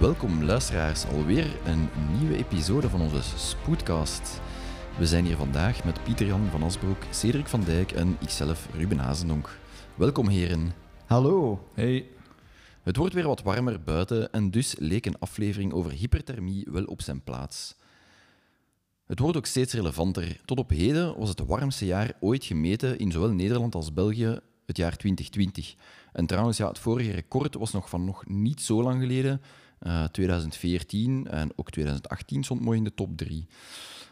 Welkom luisteraars, alweer een nieuwe episode van onze Spoedcast. We zijn hier vandaag met Pieter-Jan van Asbroek, Cedric van Dijk en ikzelf, Ruben Hazendonk. Welkom heren. Hallo. Hey. Het wordt weer wat warmer buiten en dus leek een aflevering over hyperthermie wel op zijn plaats. Het wordt ook steeds relevanter. Tot op heden was het warmste jaar ooit gemeten in zowel Nederland als België het jaar 2020. En trouwens, ja, het vorige record was nog van nog niet zo lang geleden, uh, 2014 en ook 2018 stond mooi in de top 3.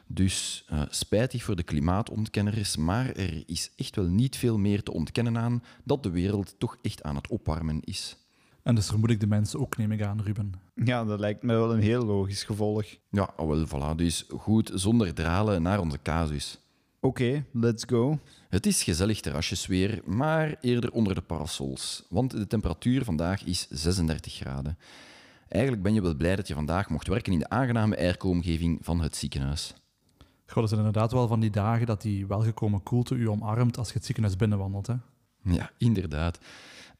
Dus uh, spijtig voor de klimaatontkenners, maar er is echt wel niet veel meer te ontkennen aan dat de wereld toch echt aan het opwarmen is. En dus vermoed ik de mensen ook, neem ik aan, Ruben. Ja, dat lijkt me wel een heel logisch gevolg. Ja, oh wel, voilà. Dus goed, zonder dralen naar onze casus. Oké, okay, let's go. Het is gezellig terrasjesweer, maar eerder onder de parasols. Want de temperatuur vandaag is 36 graden. Eigenlijk ben je wel blij dat je vandaag mocht werken in de aangename airco-omgeving van het ziekenhuis. Goh, er zijn inderdaad wel van die dagen dat die welgekomen koelte u omarmt als je het ziekenhuis binnenwandelt, hè? Ja, inderdaad.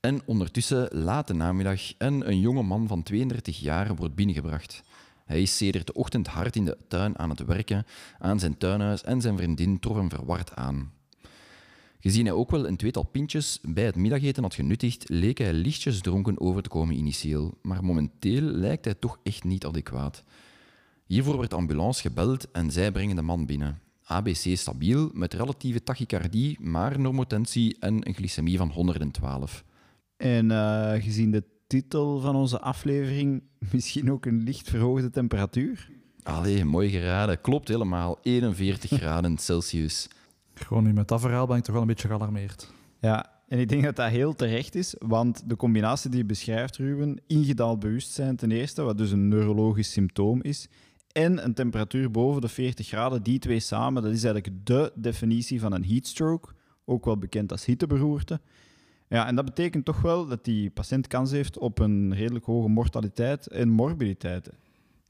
En ondertussen, late namiddag, en een jonge man van 32 jaar wordt binnengebracht. Hij is sedert de ochtend hard in de tuin aan het werken aan zijn tuinhuis en zijn vriendin trof hem verward aan. Gezien hij ook wel een tweetal pintjes bij het middageten had genuttigd, leek hij lichtjes dronken over te komen initieel, maar momenteel lijkt hij toch echt niet adequaat. Hiervoor werd de ambulance gebeld en zij brengen de man binnen. ABC stabiel, met relatieve tachycardie, maar normotensie en een glycemie van 112. En uh, gezien de titel van onze aflevering, misschien ook een licht verhoogde temperatuur? Allee, mooi geraden. Klopt helemaal. 41 graden Celsius. Gewoon nu met dat verhaal ben ik toch wel een beetje gealarmeerd. Ja, en ik denk dat dat heel terecht is, want de combinatie die je beschrijft, Ruben, ingedaald bewustzijn ten eerste, wat dus een neurologisch symptoom is, en een temperatuur boven de 40 graden, die twee samen, dat is eigenlijk de definitie van een heatstroke, ook wel bekend als hitteberoerte. Ja, en dat betekent toch wel dat die patiënt kans heeft op een redelijk hoge mortaliteit en morbiditeit.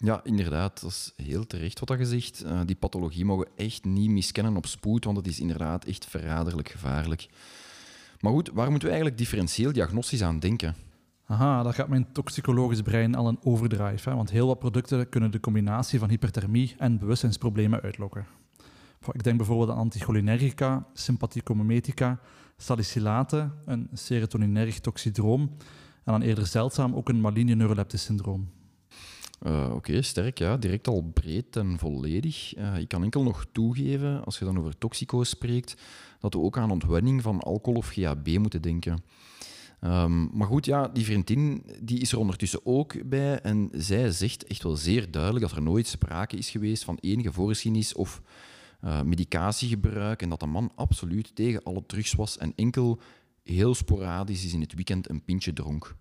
Ja, inderdaad. Dat is heel terecht wat dat gezegd. Uh, die pathologie mogen echt niet miskennen op spoed, want het is inderdaad echt verraderlijk gevaarlijk. Maar goed, waar moeten we eigenlijk differentieel diagnostisch aan denken? Aha, dat gaat mijn toxicologisch brein al een overdrive. Hè? Want heel wat producten kunnen de combinatie van hyperthermie en bewustzijnsproblemen uitlokken. Ik denk bijvoorbeeld aan anticholinergica, sympathicomimetica, salicylaten, een serotoninerg toxidroom en dan eerder zeldzaam ook een maligne neuroleptisch syndroom. Uh, Oké, sterk, ja. Direct al breed en volledig. Uh, ik kan enkel nog toegeven, als je dan over toxico's spreekt, dat we ook aan ontwenning van alcohol of GHB moeten denken. Um, maar goed, ja, die vriendin die is er ondertussen ook bij en zij zegt echt wel zeer duidelijk dat er nooit sprake is geweest van enige voorgeschiedenis of uh, medicatiegebruik en dat de man absoluut tegen alle drugs was en enkel heel sporadisch is in het weekend een pintje dronk.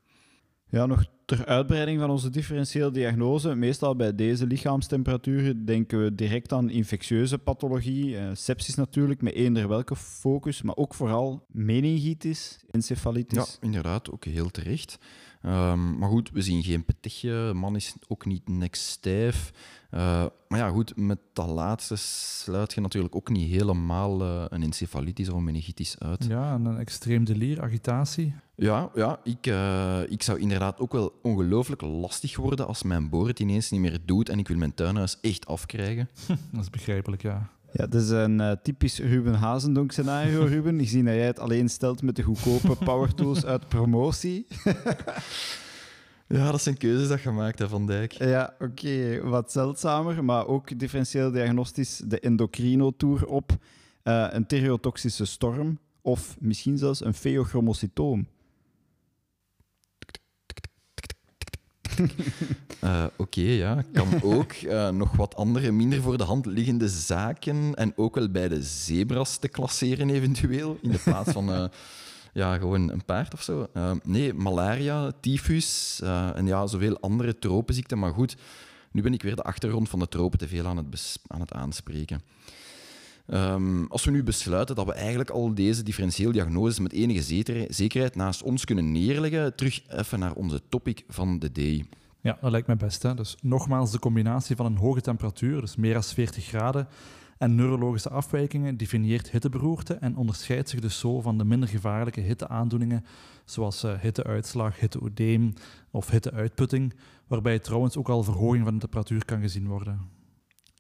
Ja, nog ter uitbreiding van onze differentiële diagnose. Meestal bij deze lichaamstemperaturen denken we direct aan infectieuze pathologie, eh, sepsis natuurlijk, met eender welke focus, maar ook vooral meningitis, encefalitis. Ja, inderdaad, ook heel terecht. Um, maar goed, we zien geen petechje, de man is ook niet nekstijf. Uh, maar ja, goed, met dat laatste sluit je natuurlijk ook niet helemaal uh, een encefalitis of een meningitis uit. Ja, en een extreem delier, agitatie. Ja, ja ik, uh, ik zou inderdaad ook wel ongelooflijk lastig worden als mijn boor het ineens niet meer doet en ik wil mijn tuinhuis echt afkrijgen. dat is begrijpelijk, ja. Ja, dat is een uh, typisch Ruben Hazendonk scenario, Ruben. Ik zie dat jij het alleen stelt met de goedkope power tools uit promotie. ja, dat zijn keuzes dat gemaakt hebt, Van Dijk. Ja, oké. Wat zeldzamer, maar ook differentieel diagnostisch de endocrino-tour op. Uh, een theriotoxische storm of misschien zelfs een feochromocytoom. Uh, Oké, ja, kan ook. Uh, nog wat andere, minder voor de hand liggende zaken. En ook wel bij de zebras te klasseren, eventueel. In de plaats van uh, ja, gewoon een paard of zo. nee, malaria, tyfus en ja, zoveel andere tropenziekten. Maar goed, nu ben ik weer de achtergrond van de tropen te veel aan het, aan het aanspreken. Um, als we nu besluiten dat we eigenlijk al deze differentieel diagnoses met enige zekerheid naast ons kunnen neerleggen, terug even naar onze topic van de day. Ja, dat lijkt mij best. Hè? Dus nogmaals, de combinatie van een hoge temperatuur, dus meer dan 40 graden, En neurologische afwijkingen definieert hitteberoerte en onderscheidt zich dus zo van de minder gevaarlijke hitteaandoeningen, zoals uh, hitteuitslag, hitteoedeem of hitteuitputting, waarbij trouwens ook al verhoging van de temperatuur kan gezien worden.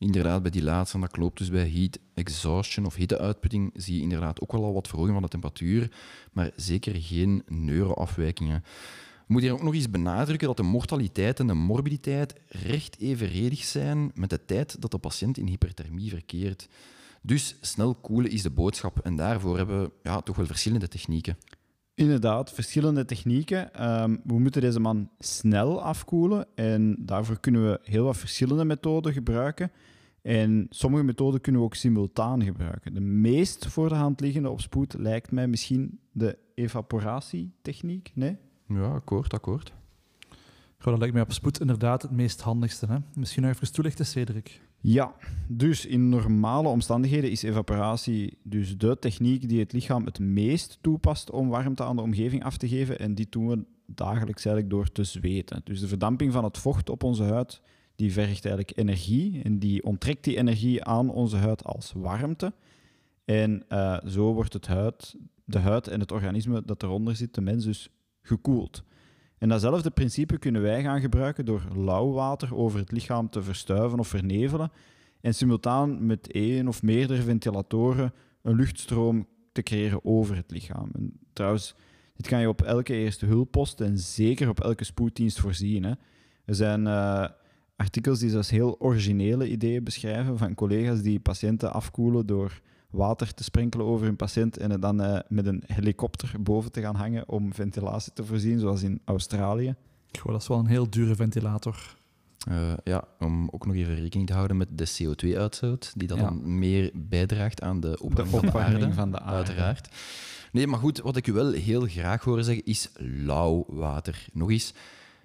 Inderdaad, bij die laatste, dat klopt dus bij heat exhaustion of hitteuitputting, zie je inderdaad ook wel al wat verhoging van de temperatuur, maar zeker geen neuroafwijkingen. We moeten hier ook nog eens benadrukken dat de mortaliteit en de morbiditeit recht evenredig zijn met de tijd dat de patiënt in hyperthermie verkeert. Dus snel koelen is de boodschap en daarvoor hebben we ja, toch wel verschillende technieken. Inderdaad, verschillende technieken. Ehm, we moeten deze man snel afkoelen en daarvoor kunnen we heel wat verschillende methoden gebruiken. En sommige methoden kunnen we ook simultaan gebruiken. De meest voor de hand liggende op spoed lijkt mij misschien de evaporatietechniek. Nee? Ja, akkoord, akkoord. Goh, dat lijkt mij op spoed inderdaad het meest handigste. Hè? Misschien nog even toelichten, Cedric. Ja, dus in normale omstandigheden is evaporatie dus de techniek die het lichaam het meest toepast om warmte aan de omgeving af te geven. En die doen we dagelijks eigenlijk door te zweten. Dus de verdamping van het vocht op onze huid die vergt eigenlijk energie en die onttrekt die energie aan onze huid als warmte. En uh, zo wordt het huid, de huid en het organisme dat eronder zit, de mens dus, gekoeld. En datzelfde principe kunnen wij gaan gebruiken door lauw water over het lichaam te verstuiven of vernevelen en simultaan met één of meerdere ventilatoren een luchtstroom te creëren over het lichaam. En trouwens, dit kan je op elke eerste hulppost en zeker op elke spoeddienst voorzien. Er zijn uh, artikels die zelfs heel originele ideeën beschrijven van collega's die patiënten afkoelen door water te sprenkelen over hun patiënt en het dan uh, met een helikopter boven te gaan hangen om ventilatie te voorzien, zoals in Australië. Goh, dat is wel een heel dure ventilator. Uh, ja, om ook nog even rekening te houden met de CO2-uitstoot, die dan meer bijdraagt aan de opwarming, de van, de aarde, van de aarde. Uiteraard. Nee, maar goed, wat ik u wel heel graag hoor zeggen is lauw water. Nog eens,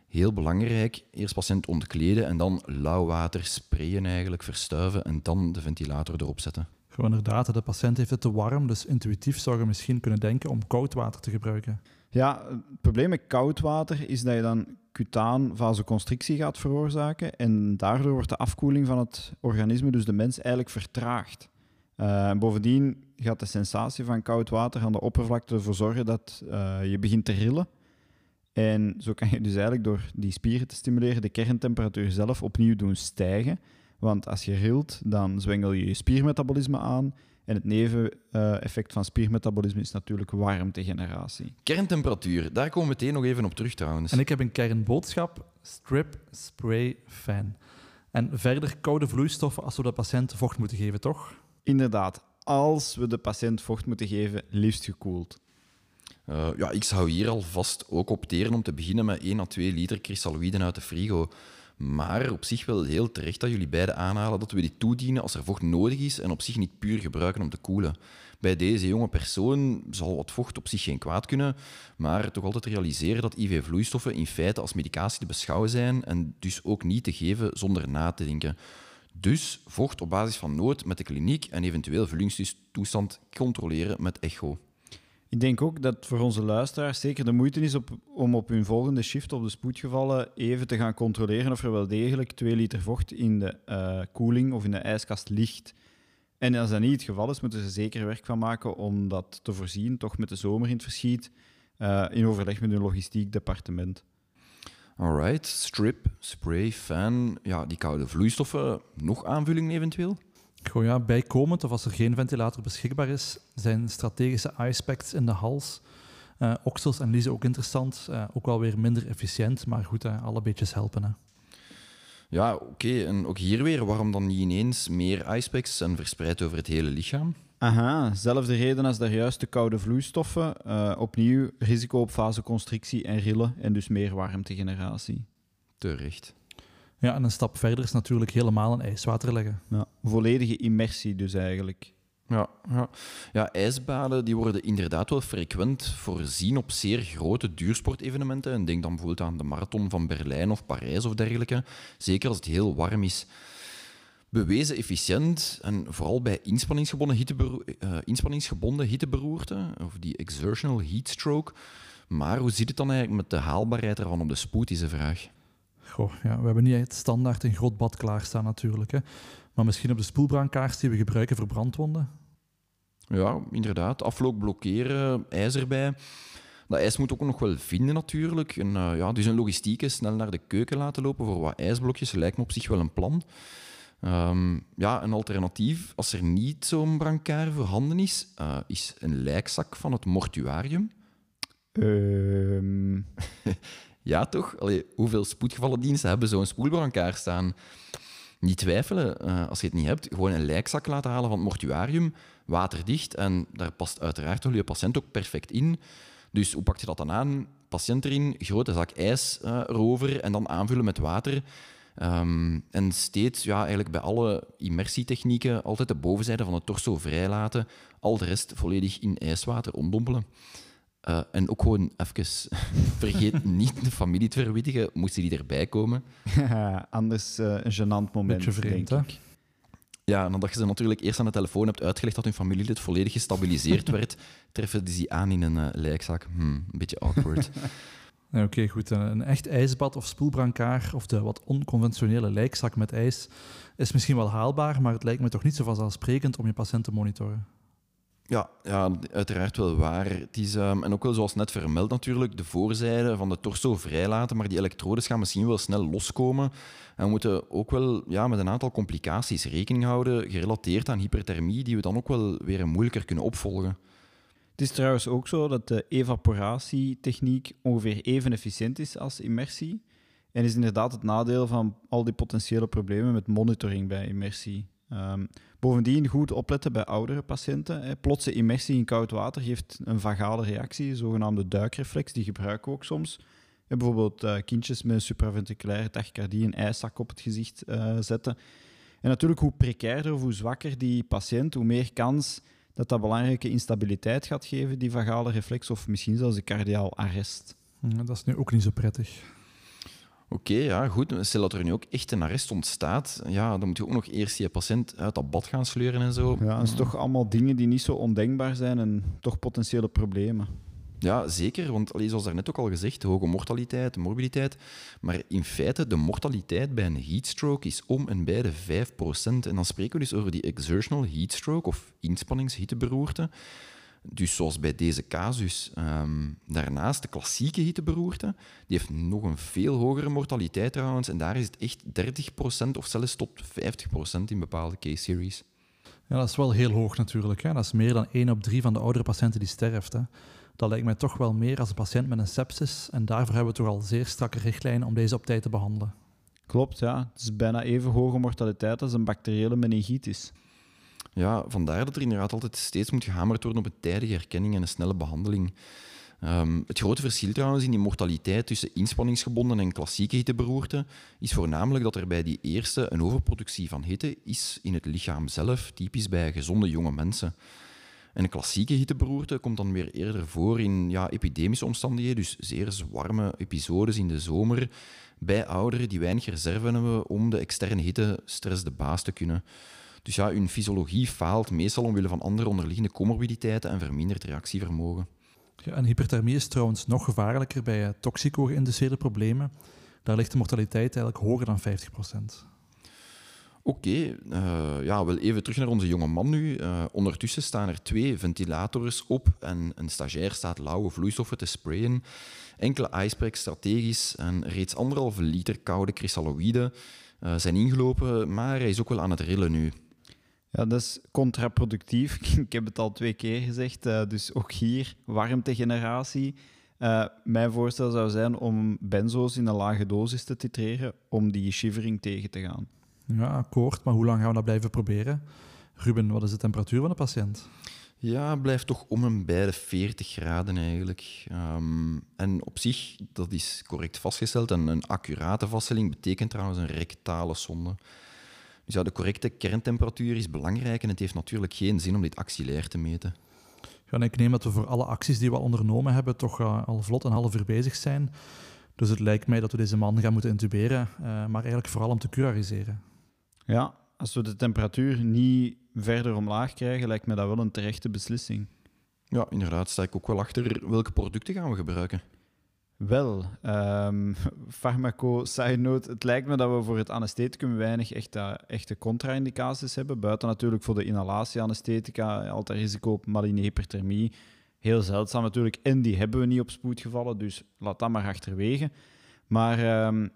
heel belangrijk, eerst patiënt ontkleden en dan lauw water sprayen eigenlijk, verstuiven en dan de ventilator erop zetten. Gewoon inderdaad, de patiënt heeft het te warm, dus intuïtief zou je misschien kunnen denken om koud water te gebruiken. Ja, het probleem met koud water is dat je dan cutaan vasoconstrictie gaat veroorzaken en daardoor wordt de afkoeling van het organisme, dus de mens, eigenlijk vertraagd. Uh, bovendien gaat de sensatie van koud water aan de oppervlakte ervoor zorgen dat uh, je begint te rillen. En zo kan je dus eigenlijk door die spieren te stimuleren de kerntemperatuur zelf opnieuw doen stijgen. Want als je rilt, dan zwengel je je spiermetabolisme aan. En het neveneffect van spiermetabolisme is natuurlijk warmtegeneratie. Kerntemperatuur, daar komen we meteen nog even op terug trouwens. En ik heb een kernboodschap: strip, spray, fan. En verder koude vloeistoffen als we de patiënt vocht moeten geven, toch? Inderdaad, als we de patiënt vocht moeten geven, liefst gekoeld. Uh, ja, ik zou hier alvast ook opteren om te beginnen met 1 à 2 liter kristalloïden uit de frigo. Maar op zich wel heel terecht dat jullie beiden aanhalen dat we die toedienen als er vocht nodig is en op zich niet puur gebruiken om te koelen. Bij deze jonge persoon zal wat vocht op zich geen kwaad kunnen, maar toch altijd realiseren dat IV-vloeistoffen in feite als medicatie te beschouwen zijn en dus ook niet te geven zonder na te denken. Dus vocht op basis van nood met de kliniek en eventueel vullingstoestand controleren met echo. Ik denk ook dat voor onze luisteraars zeker de moeite is om op hun volgende shift op de spoedgevallen even te gaan controleren of er wel degelijk 2 liter vocht in de uh, koeling of in de ijskast ligt. En als dat niet het geval is, moeten ze zeker werk van maken om dat te voorzien, toch met de zomer in het verschiet, uh, in overleg met hun logistiek departement. Alright, strip, spray, fan, ja, die koude vloeistoffen, nog aanvulling eventueel? Goh, ja, bijkomend, of als er geen ventilator beschikbaar is, zijn strategische icepacks in de hals. Uh, oksels en liezen ook interessant. Uh, ook wel weer minder efficiënt, maar goed, uh, alle beetjes helpen. Hè. Ja, oké. En ook hier weer, waarom dan niet ineens meer icepacks en verspreid over het hele lichaam? Aha, zelfde reden als daar juist de koude vloeistoffen. opnieuw risico op vasoconstrictie en rillen en dus meer warmtegeneratie. Terecht. Ja, en een stap verder is natuurlijk helemaal een ijswater leggen. Ja, volledige immersie dus eigenlijk. Ja, ja. ja, ijsbaden die worden inderdaad wel frequent voorzien op zeer grote duursportevenementen. En denk dan bijvoorbeeld aan de marathon van Berlijn of Parijs of dergelijke. Zeker als het heel warm is. Bewezen efficiënt en vooral bij inspanningsgebonden, hitteberoer, uh, inspanningsgebonden hitteberoerte, of die exertional heat stroke. Maar hoe zit het dan eigenlijk met de haalbaarheid ervan op de spoed, is de vraag. Goh, ja, we hebben niet echt standaard een groot bad klaarstaan natuurlijk. Hè. Maar misschien op de spoelbrancard die we gebruiken voor brandwonden. Ja, inderdaad. Afloop blokkeren, ijs erbij. Dat ijs moet ook nog wel vinden natuurlijk. En, uh, ja, dus een logistiek is snel naar de keuken laten lopen voor wat ijsblokjes lijkt me op zich wel een plan. Um, ja, een alternatief, als er niet zo'n brancard voorhanden is, uh, is een lijkzak van het mortuarium. Um... ja, toch? Allee, hoeveel spoedgevallendiensten hebben zo'n spoelbrancard staan? Niet twijfelen, uh, als je het niet hebt, gewoon een lijkzak laten halen van het mortuarium, waterdicht, en daar past uiteraard wel je patiënt ook perfect in. Dus hoe pak je dat dan aan? Patiënt erin, grote zak ijs uh, erover en dan aanvullen met water. Um, en steeds, ja, eigenlijk bij alle immersietechnieken, altijd de bovenzijde van het torso vrijlaten, al de rest volledig in ijswater omdompelen. Uh, en ook gewoon even, vergeet niet de familie te verwittigen, moesten die erbij komen. Anders uh, een gênant moment, Beetje vreemd, denk ik. Ja, nadat je ze natuurlijk eerst aan de telefoon hebt uitgelegd dat hun familielid volledig gestabiliseerd werd, treffen die ze aan in een uh, lijkzak. Hmm, een beetje awkward. Oké, okay, goed. Een echt ijsbad of spoelbrancard of de wat onconventionele lijkzak met ijs is misschien wel haalbaar, maar het lijkt me toch niet zo vanzelfsprekend om je patiënt te monitoren. Ja, ja, uiteraard wel waar. Het is, um, en ook wel zoals net vermeld natuurlijk, de voorzijde van de torso vrijlaten, maar die elektrodes gaan misschien wel snel loskomen. En we moeten ook wel ja, met een aantal complicaties rekening houden, gerelateerd aan hyperthermie, die we dan ook wel weer moeilijker kunnen opvolgen. Het is trouwens ook zo dat de evaporatietechniek ongeveer even efficiënt is als immersie. En is inderdaad het nadeel van al die potentiële problemen met monitoring bij immersie. Um, bovendien goed opletten bij oudere patiënten. Hè. Plotse immersie in koud water geeft een vagale reactie, een zogenaamde duikreflex, die gebruiken we ook soms. Bijvoorbeeld uh, kindjes met supraventriculaire tachycardie een ijszak op het gezicht uh, zetten. En natuurlijk, hoe precairder of hoe zwakker die patiënt, hoe meer kans dat dat belangrijke instabiliteit gaat geven, die vagale reflex, of misschien zelfs een cardiaal arrest. Ja, dat is nu ook niet zo prettig. Oké, okay, ja, goed. Stel dat er nu ook echt een arrest ontstaat, ja, dan moet je ook nog eerst je patiënt uit dat bad gaan sleuren en zo. Ja, dat zijn toch allemaal dingen die niet zo ondenkbaar zijn en toch potentiële problemen. Ja, zeker. Want zoals daarnet ook al gezegd, de hoge mortaliteit, morbiditeit. Maar in feite, de mortaliteit bij een heatstroke is om en bij de 5%. En dan spreken we dus over die exertional heatstroke of inspanningshitteberoerte. Dus zoals bij deze casus. Um, daarnaast de klassieke hitteberoerte, die heeft nog een veel hogere mortaliteit trouwens. En daar is het echt 30% of zelfs tot 50% in bepaalde case series. Ja, dat is wel heel hoog natuurlijk. Hè? Dat is meer dan 1 op 3 van de oudere patiënten die sterft. Hè? Dat lijkt mij toch wel meer als een patiënt met een sepsis. En daarvoor hebben we toch al zeer strakke richtlijnen om deze op tijd te behandelen. Klopt, ja. Het is bijna even hoge mortaliteit als een bacteriële meningitis. Ja, vandaar dat er inderdaad altijd steeds moet gehamerd worden op een tijdige herkenning en een snelle behandeling. Um, het grote verschil trouwens in die mortaliteit tussen inspanningsgebonden en klassieke hitteberoerte is voornamelijk dat er bij die eerste een overproductie van hitte is in het lichaam zelf, typisch bij gezonde jonge mensen. En een klassieke hitteberoerte komt dan weer eerder voor in ja, epidemische omstandigheden, dus zeer warme episodes in de zomer, bij ouderen die weinig reserve hebben om de externe hittestress de baas te kunnen. Dus ja, hun fysiologie faalt meestal omwille van andere onderliggende comorbiditeiten en verminderd reactievermogen. Ja, en hyperthermie is trouwens nog gevaarlijker bij toxico-geïnduceerde problemen. Daar ligt de mortaliteit eigenlijk hoger dan 50 procent. Oké, okay, uh, ja, wel even terug naar onze jonge man nu. Uh, ondertussen staan er twee ventilators op en een stagiair staat lauwe vloeistoffen te sprayen. Enkele ijspacks strategisch en reeds anderhalve liter koude kristalloïden uh, zijn ingelopen, maar hij is ook wel aan het rillen nu. Ja, dat is contraproductief. Ik heb het al twee keer gezegd. dus ook hier, warmtegeneratie. Uh, mijn voorstel zou zijn om benzo's in een lage dosis te titreren om die shivering tegen te gaan. Ja, akkoord. Maar hoe lang gaan we dat blijven proberen? Ruben, wat is de temperatuur van de patiënt? Ja, blijft toch om en bij de 40 graden eigenlijk. Um, en op zich, dat is correct vastgesteld. En een accurate vaststelling betekent trouwens een rectale sonde. Dus ja, de correcte kerntemperatuur is belangrijk en het heeft natuurlijk geen zin om dit axillair te meten. Ja, ik neem dat we voor alle acties die we al ondernomen hebben toch uh, al vlot een half uur bezig zijn. Dus het lijkt mij dat we deze man gaan moeten intuberen, uh, maar eigenlijk vooral om te curariseren. Ja, als we de temperatuur niet verder omlaag krijgen, lijkt me dat wel een terechte beslissing. Ja, inderdaad, sta ik ook wel achter. Welke producten gaan we gebruiken? Wel, um, farmaco, side note, het lijkt me dat we voor het anestheticum weinig echte, echte contra-indicaties hebben. Buiten natuurlijk voor de inhalatie-anesthetica, altijd risico op maligne hyperthermie. Heel zeldzaam natuurlijk. En die hebben we niet op spoedgevallen, dus laat dat maar achterwege. Maar um,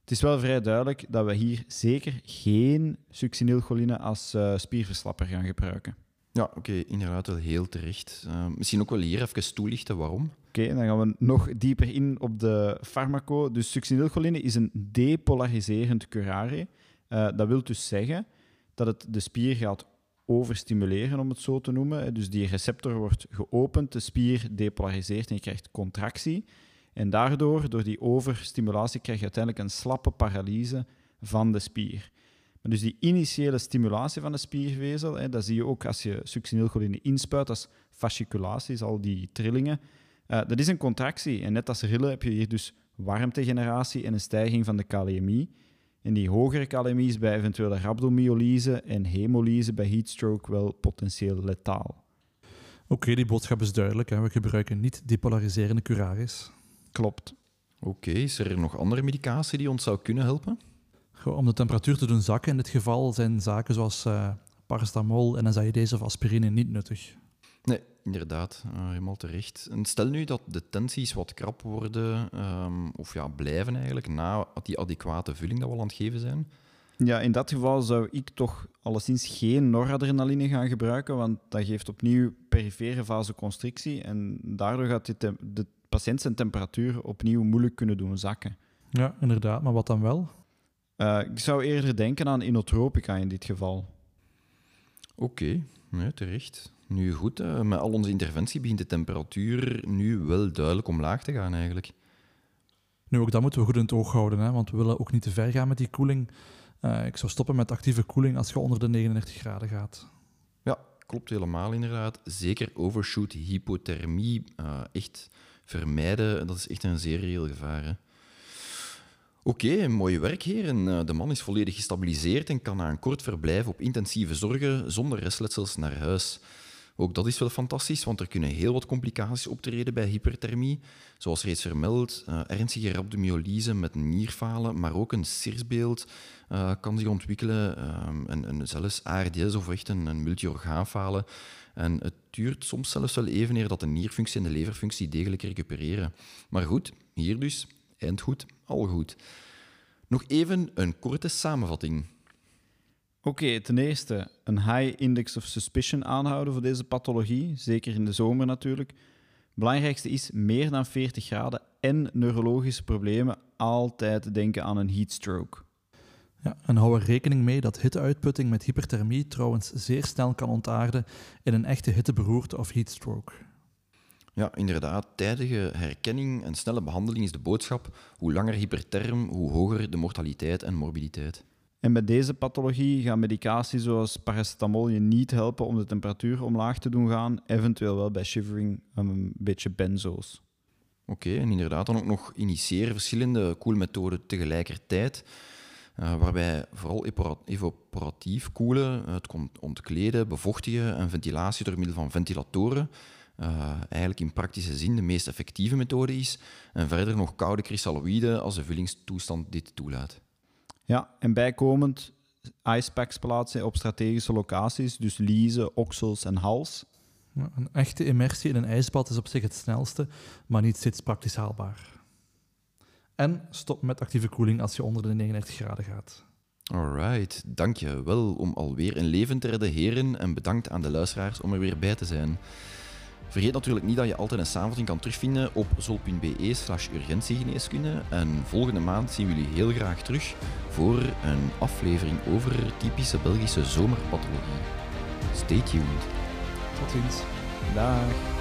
het is wel vrij duidelijk dat we hier zeker geen succinylcholine als uh, spierverslapper gaan gebruiken. Ja, oké, inderdaad wel heel terecht. Uh, misschien ook wel hier even toelichten waarom. Oké, dan gaan we nog dieper in op de farmaco. Dus succinylcholine is een depolariserend curare. Uh, dat wil dus zeggen dat het de spier gaat overstimuleren, om het zo te noemen. Dus die receptor wordt geopend, de spier depolariseert en je krijgt contractie. En daardoor, door die overstimulatie, krijg je uiteindelijk een slappe paralyse van de spier. Maar dus die initiële stimulatie van de spiervezel, hè, dat zie je ook als je succinylcholine inspuit, als fasciculaties, al die trillingen. Uh, dat is een contractie. En net als rillen heb je hier dus warmtegeneratie en een stijging van de kaliëmie. En die hogere kaliëmie is bij eventuele rhabdomyolyse en hemolyse bij heatstroke wel potentieel letaal. Oké, die boodschap is duidelijk. Hè. We gebruiken niet depolariserende curaris. Klopt. Oké, is er nog andere medicatie die ons zou kunnen helpen? om de temperatuur te doen zakken in dit geval zijn zaken zoals uh, paracetamol, NSAID's of aspirine niet nuttig. Nee, inderdaad, uh, helemaal terecht. En stel nu dat de tensies wat krap worden, um, of ja, blijven eigenlijk, na die adequate vulling dat we al aan het geven zijn. Ja, in dat geval zou ik toch alleszins geen noradrenaline gaan gebruiken, want dat geeft opnieuw perifere vasoconstrictie en daardoor gaat dit de patiënt zijn temperatuur opnieuw moeilijk kunnen doen zakken. Ja, inderdaad. Maar wat dan wel? Uh, ik zou eerder denken aan inotropica in dit geval. Oké, okay. terecht. Nu goed, uh, met al onze interventie begint de temperatuur nu wel duidelijk omlaag te gaan eigenlijk. Nu, ook dat moeten we goed in het oog houden, hè, want we willen ook niet te ver gaan met die koeling. Uh, ik zou stoppen met actieve koeling als je onder de 39 graden gaat. Ja, klopt helemaal inderdaad. Zeker overshoot hypothermie, echt vermijden, dat is echt een zeer reëel gevaar. Oké, okay, mooi werk, heren. Eh, de man is volledig gestabiliseerd en kan na een kort verblijf op intensieve zorgen zonder restletsels naar huis. Ook dat is wel fantastisch, want er kunnen heel wat complicaties optreden bij hyperthermie. Zoals reeds vermeld, uh, ernstige rhabdomyolyse met nierfalen, maar ook een sirsbeeld uh, kan zich ontwikkelen. En, en, zelfs ARDS of echt een, een multiorgaanfalen. En het duurt soms zelfs wel even eer dat de nierfunctie en de leverfunctie degelijk recupereren. Maar goed, hier dus, eind goed, al goed. Nog even een korte samenvatting. Oké, ten eerste een high index of suspicion aanhouden voor deze pathologie, zeker in de zomer natuurlijk. Belangrijkste is meer dan 40 graden en neurologische problemen altijd denken aan een heatstroke. Ja, en hou er rekening mee dat hitteuitputting met hyperthermie trouwens zeer snel kan ontaarden in een echte hitteberoerte of heatstroke. Ja, inderdaad. Tijdige herkenning en snelle behandeling is de boodschap. Hoe langer hyperterm, hoe hoger de mortaliteit en morbiditeit. En bij deze pathologie gaan medicatie zoals paracetamol je niet helpen om de temperatuur omlaag te doen gaan. Eventueel wel bij shivering een beetje benzo's. Oké, en inderdaad dan ook nog initiëren verschillende koelmethoden tegelijkertijd. Uh, waarbij vooral evaporatief koelen, het ontkleden, bevochtigen en ventilatie door middel van ventilatoren uh, eigenlijk in praktische zin de meest effectieve methode is. En verder nog koude kristalloïden als de vullingstoestand dit toelaat. Ja, en bijkomend icepacks plaatsen op strategische locaties, dus liezen, oksels en hals. Ja, een echte immersie in een ijsbad is op zich het snelste, maar niet steeds praktisch haalbaar. En stop met actieve koeling als je onder de 39 graden gaat. Alright, dank je wel om alweer een leven te redden, heren. En bedankt aan de luisteraars om er weer bij te zijn. Vergeet natuurlijk niet dat je altijd een samenvatting kan terugvinden op zol.be slash urgentiegeneeskunde. En volgende maand zien we jullie heel graag terug voor een aflevering over typische Belgische zomerpathologie. Stay tuned. Tot ziens. Dag.